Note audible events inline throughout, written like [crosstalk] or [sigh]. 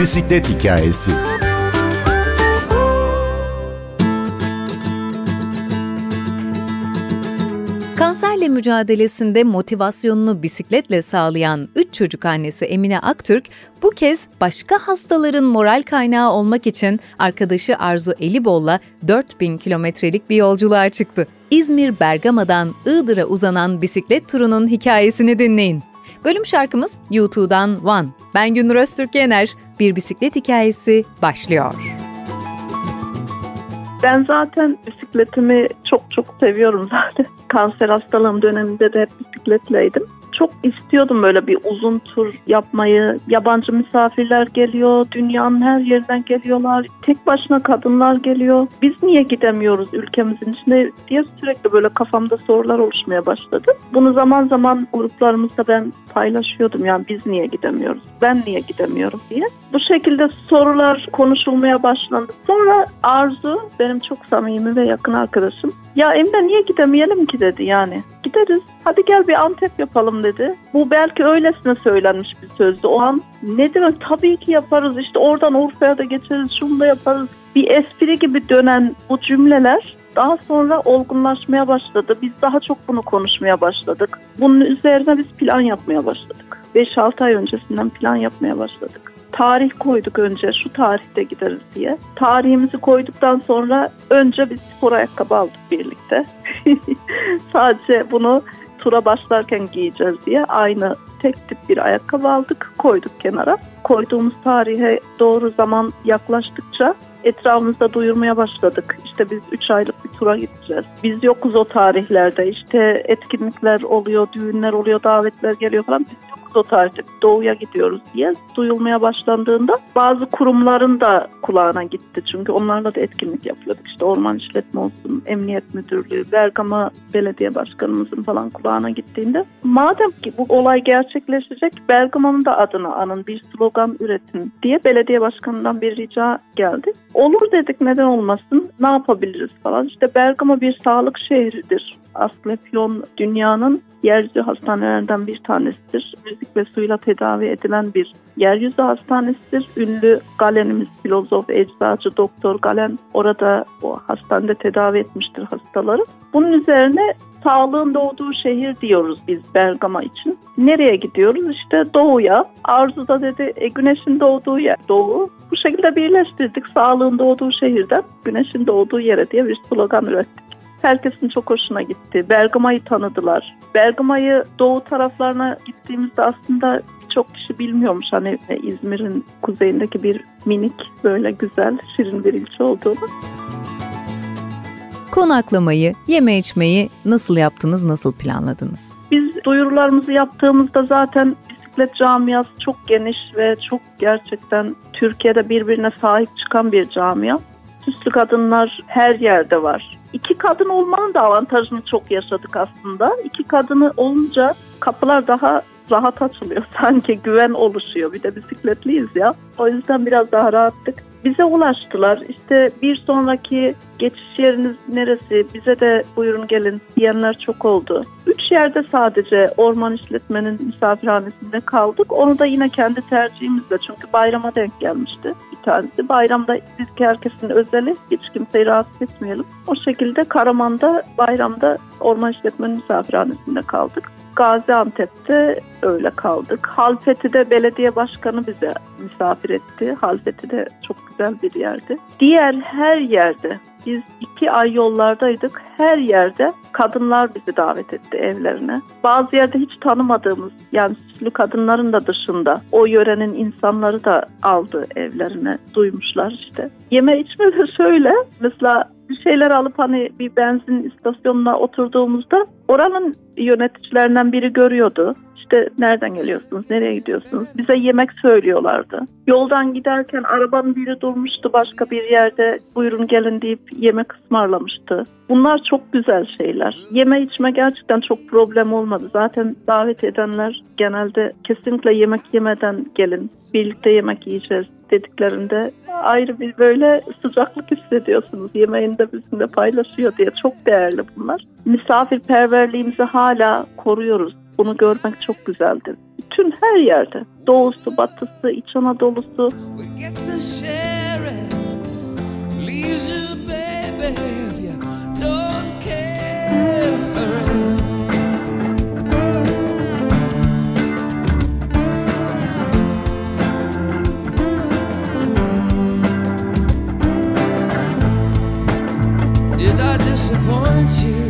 bisiklet hikayesi. Kanserle mücadelesinde motivasyonunu bisikletle sağlayan 3 çocuk annesi Emine Aktürk, bu kez başka hastaların moral kaynağı olmak için arkadaşı Arzu Elibol'la 4000 kilometrelik bir yolculuğa çıktı. İzmir Bergama'dan Iğdır'a uzanan bisiklet turunun hikayesini dinleyin. Bölüm şarkımız YouTube'dan One. Ben Gündür Öztürk Yener. Bir bisiklet hikayesi başlıyor. Ben zaten bisikletimi çok çok seviyorum [laughs] zaten. Kanser hastalığım döneminde de hep bisikletleydim çok istiyordum böyle bir uzun tur yapmayı. Yabancı misafirler geliyor, dünyanın her yerinden geliyorlar. Tek başına kadınlar geliyor. Biz niye gidemiyoruz ülkemizin içinde diye sürekli böyle kafamda sorular oluşmaya başladı. Bunu zaman zaman gruplarımızda ben paylaşıyordum yani biz niye gidemiyoruz, ben niye gidemiyorum diye. Bu şekilde sorular konuşulmaya başlandı. Sonra Arzu benim çok samimi ve yakın arkadaşım. Ya Emre niye gidemeyelim ki dedi yani. Gideriz. Hadi gel bir Antep yapalım dedi. Bu belki öylesine söylenmiş bir sözdü. O an ne demek tabii ki yaparız. İşte oradan Urfa'ya da geçeriz. Şunu da yaparız. Bir espri gibi dönen bu cümleler daha sonra olgunlaşmaya başladı. Biz daha çok bunu konuşmaya başladık. Bunun üzerine biz plan yapmaya başladık. 5-6 ay öncesinden plan yapmaya başladık tarih koyduk önce şu tarihte gideriz diye. Tarihimizi koyduktan sonra önce bir spor ayakkabı aldık birlikte. [laughs] Sadece bunu tura başlarken giyeceğiz diye aynı tek tip bir ayakkabı aldık koyduk kenara. Koyduğumuz tarihe doğru zaman yaklaştıkça etrafımızda duyurmaya başladık. İşte biz 3 aylık bir tura gideceğiz. Biz yokuz o tarihlerde. İşte etkinlikler oluyor, düğünler oluyor, davetler geliyor falan. Biz o tarihte doğuya gidiyoruz diye duyulmaya başlandığında bazı kurumların da kulağına gitti. Çünkü onlarla da etkinlik yapıyorduk. İşte orman işletme olsun, emniyet müdürlüğü, Bergama belediye başkanımızın falan kulağına gittiğinde madem ki bu olay gerçekleşecek Bergama'nın da adını anın bir slogan üretin diye belediye başkanından bir rica geldi. Olur dedik neden olmasın ne yapabiliriz falan. İşte Bergama bir sağlık şehridir. Asklepion dünyanın yeryüzü hastanelerinden bir tanesidir. Müzik ve suyla tedavi edilen bir yeryüzü hastanesidir. Ünlü Galen'imiz filozof, eczacı, doktor Galen orada o hastanede tedavi etmiştir hastaları. Bunun üzerine sağlığın doğduğu şehir diyoruz biz Bergama için. Nereye gidiyoruz? İşte doğuya. Arzu da dedi e, güneşin doğduğu yer doğu. Bu şekilde birleştirdik sağlığın doğduğu şehirden güneşin doğduğu yere diye bir slogan ürettik. Herkesin çok hoşuna gitti. Bergama'yı tanıdılar. Bergama'yı doğu taraflarına gittiğimizde aslında çok kişi bilmiyormuş hani İzmir'in kuzeyindeki bir minik böyle güzel şirin bir ilçe olduğunu. Konaklamayı, yeme içmeyi nasıl yaptınız, nasıl planladınız? Biz duyurularımızı yaptığımızda zaten bisiklet camiası çok geniş ve çok gerçekten Türkiye'de birbirine sahip çıkan bir camia. Süslü kadınlar her yerde var. İki kadın olmanın da avantajını çok yaşadık aslında. İki kadını olunca kapılar daha rahat açılıyor. [laughs] Sanki güven oluşuyor. Bir de bisikletliyiz ya. O yüzden biraz daha rahattık. Bize ulaştılar. İşte bir sonraki geçiş yeriniz neresi? Bize de buyurun gelin diyenler çok oldu. Üç yerde sadece orman işletmenin misafirhanesinde kaldık. Onu da yine kendi tercihimizle çünkü bayrama denk gelmişti bir tanesi. Bayramda biz herkesin özeli hiç kimseyi rahatsız etmeyelim. O şekilde Karaman'da bayramda orman işletmenin misafirhanesinde kaldık. Gaziantep'te öyle kaldık. Halfeti'de belediye başkanı bize misafir etti. Halfeti de çok güzel bir yerdi. Diğer her yerde biz iki ay yollardaydık. Her yerde kadınlar bizi davet etti evlerine. Bazı yerde hiç tanımadığımız yani süslü kadınların da dışında o yörenin insanları da aldı evlerine. Duymuşlar işte. Yeme içme de şöyle. Mesela bir şeyler alıp hani bir benzin istasyonuna oturduğumuzda oranın yöneticilerinden biri görüyordu. İşte nereden geliyorsunuz, nereye gidiyorsunuz? Bize yemek söylüyorlardı. Yoldan giderken arabanın biri durmuştu başka bir yerde buyurun gelin deyip yemek ısmarlamıştı. Bunlar çok güzel şeyler. Yeme içme gerçekten çok problem olmadı. Zaten davet edenler genelde kesinlikle yemek yemeden gelin, birlikte yemek yiyeceğiz dediklerinde ayrı bir böyle sıcaklık hissediyorsunuz. Yemeğini de bizimle paylaşıyor diye çok değerli bunlar. Misafirperverliğimizi hala koruyoruz Bunu görmek çok güzeldi. Bütün her yerde. Doğusu, batısı, İç Anadolu'su. Did I disappoint you?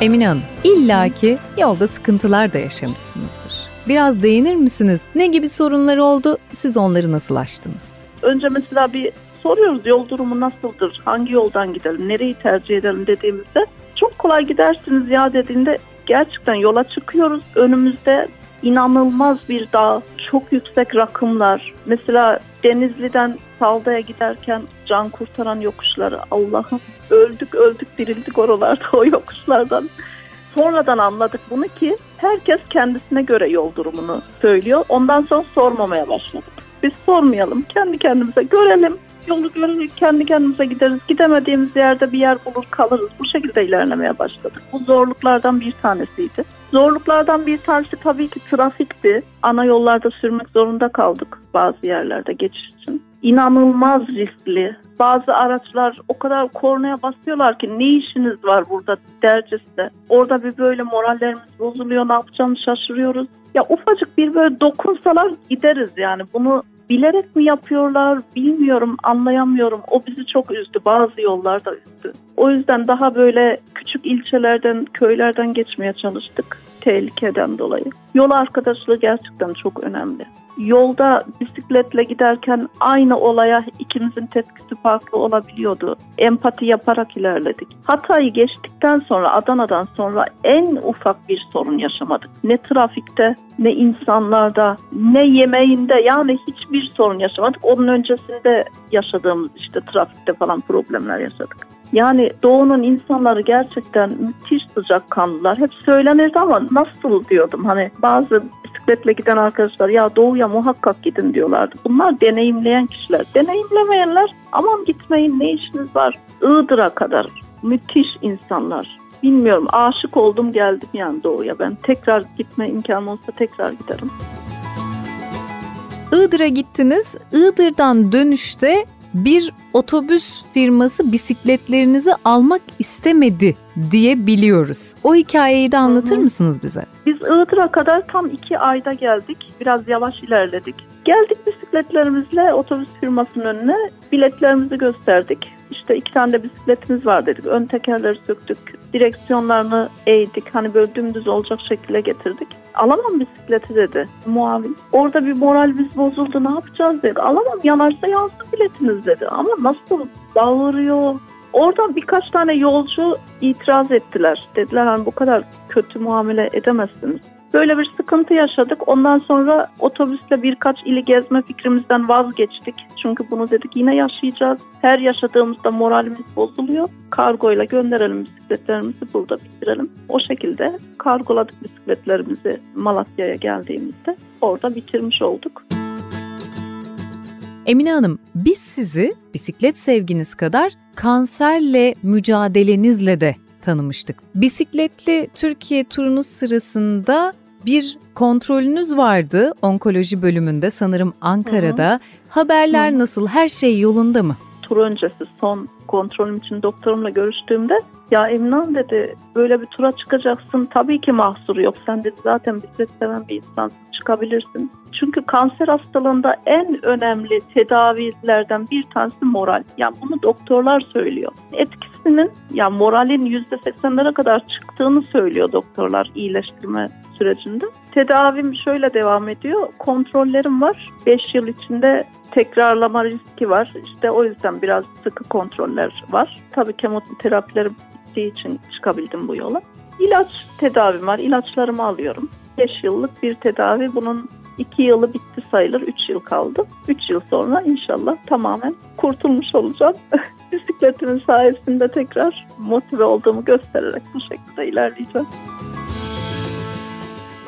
Emine Hanım, illaki yolda sıkıntılar da yaşamışsınızdır. Biraz değinir misiniz? Ne gibi sorunlar oldu? Siz onları nasıl aştınız? Önce mesela bir soruyoruz yol durumu nasıldır? Hangi yoldan gidelim? Nereyi tercih edelim dediğimizde çok kolay gidersiniz ya dediğinde gerçekten yola çıkıyoruz. Önümüzde inanılmaz bir dağ, çok yüksek rakımlar. Mesela Denizli'den Salda'ya giderken can kurtaran yokuşları Allah'ım öldük öldük dirildik oralarda o yokuşlardan. Sonradan anladık bunu ki herkes kendisine göre yol durumunu söylüyor. Ondan sonra sormamaya başladık. Biz sormayalım, kendi kendimize görelim. Yolu görelim, kendi kendimize gideriz. Gidemediğimiz yerde bir yer bulur kalırız. Bu şekilde ilerlemeye başladık. Bu zorluklardan bir tanesiydi. Zorluklardan bir tanesi tabii ki trafikti. Ana yollarda sürmek zorunda kaldık bazı yerlerde geçiş için. İnanılmaz riskli. Bazı araçlar o kadar kornaya basıyorlar ki ne işiniz var burada dercesine. Orada bir böyle morallerimiz bozuluyor, ne yapacağımızı şaşırıyoruz. Ya ufacık bir böyle dokunsalar gideriz yani. Bunu bilerek mi yapıyorlar bilmiyorum, anlayamıyorum. O bizi çok üzdü. Bazı yollarda üzdü. O yüzden daha böyle küçük ilçelerden, köylerden geçmeye çalıştık tehlikeden dolayı. Yol arkadaşlığı gerçekten çok önemli. Yolda bisikletle giderken aynı olaya ikimizin tepkisi farklı olabiliyordu. Empati yaparak ilerledik. Hatay'ı geçtikten sonra Adana'dan sonra en ufak bir sorun yaşamadık. Ne trafikte, ne insanlarda, ne yemeğinde yani hiçbir sorun yaşamadık. Onun öncesinde yaşadığımız işte trafikte falan problemler yaşadık. Yani doğunun insanları gerçekten müthiş sıcakkanlılar. Hep söylenirdi ama nasıl diyordum. Hani bazı bisikletle giden arkadaşlar ya doğuya muhakkak gidin diyorlardı. Bunlar deneyimleyen kişiler. Deneyimlemeyenler aman gitmeyin ne işiniz var. Iğdır'a kadar müthiş insanlar. bilmiyorum aşık oldum geldim yani doğuya ben tekrar gitme imkanım olsa tekrar giderim. Iğdır'a gittiniz. Iğdır'dan dönüşte bir otobüs firması bisikletlerinizi almak istemedi diye biliyoruz. O hikayeyi de anlatır Hı hı. mısınız bize? Biz Iğdır'a kadar tam iki ayda geldik. Biraz yavaş ilerledik. Geldik bisikletlerimizle otobüs firmasının önüne biletlerimizi gösterdik. İşte iki tane de bisikletimiz var dedik. Ön tekerleri söktük. Direksiyonlarını eğdik. Hani böyle dümdüz olacak şekilde getirdik. Alamam bisikleti dedi muavin. Orada bir moralimiz bozuldu. Ne yapacağız dedi. Alamam yanarsa yansın biletiniz dedi. Ama nasıl bağırıyor. Oradan birkaç tane yolcu itiraz ettiler. Dediler hani bu kadar kötü muamele edemezsiniz. Böyle bir sıkıntı yaşadık. Ondan sonra otobüsle birkaç ili gezme fikrimizden vazgeçtik. Çünkü bunu dedik yine yaşayacağız. Her yaşadığımızda moralimiz bozuluyor. Kargoyla gönderelim bisikletlerimizi burada bitirelim. O şekilde kargoladık bisikletlerimizi Malatya'ya geldiğimizde. Orada bitirmiş olduk. Emine Hanım, biz sizi bisiklet sevginiz kadar kanserle mücadelenizle de tanımıştık. Bisikletli Türkiye turunuz sırasında bir kontrolünüz vardı onkoloji bölümünde sanırım Ankara'da. Haberler Hı hı. nasıl? Her şey yolunda mı? tur öncesi son kontrolüm için doktorumla görüştüğümde ya Emine dedi böyle bir tura çıkacaksın tabii ki mahsuru yok sen dedi zaten bisiklet seven bir insansın çıkabilirsin. Çünkü kanser hastalığında en önemli tedavilerden bir tanesi moral. Yani bunu doktorlar söylüyor. Etkisinin ya moralin %80'lere kadar çıktığını söylüyor doktorlar iyileştirme sürecinde. Tedavim şöyle devam ediyor. Kontrollerim var. 5 yıl içinde tekrarlama riski var. İşte o yüzden biraz sıkı kontroller var. Tabii kemoterapilerim bittiği için çıkabildim bu yola. İlaç tedavim var. İlaçlarımı alıyorum. 5 yıllık bir tedavi. Bunun 2 yılı bitti sayılır. 3 yıl kaldı. 3 yıl sonra inşallah tamamen kurtulmuş olacağım. [laughs] Bisikletimin sayesinde tekrar motive olduğumu göstererek bu şekilde ilerleyeceğim.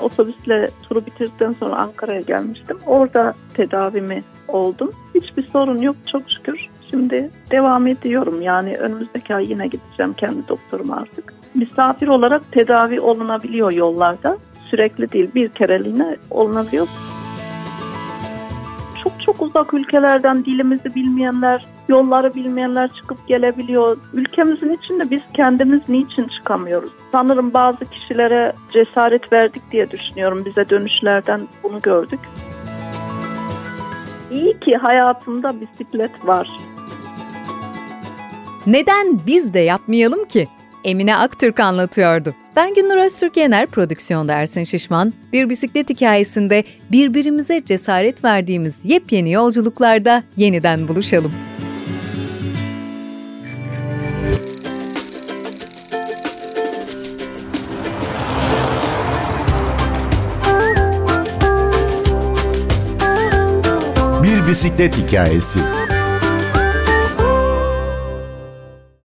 Otobüsle turu bitirdikten sonra Ankara'ya gelmiştim. Orada tedavimi oldum. Hiçbir sorun yok çok şükür. Şimdi devam ediyorum. Yani önümüzdeki ay yine gideceğim kendi doktoruma artık. Misafir olarak tedavi olunabiliyor yollarda. Sürekli değil bir kereliğine olunabiliyor. Çok çok uzak ülkelerden dilimizi bilmeyenler, yolları bilmeyenler çıkıp gelebiliyor. Ülkemizin içinde biz kendimiz niçin çıkamıyoruz? Sanırım bazı kişilere cesaret verdik diye düşünüyorum. Bize dönüşlerden bunu gördük. İyi ki hayatımda bisiklet var. Neden biz de yapmayalım ki? Emine Aktürk anlatıyordu. Ben Gündür Öztürk Yener, prodüksiyonda Ersin Şişman. Bir bisiklet hikayesinde birbirimize cesaret verdiğimiz yepyeni yolculuklarda yeniden buluşalım. Bir bisiklet hikayesi.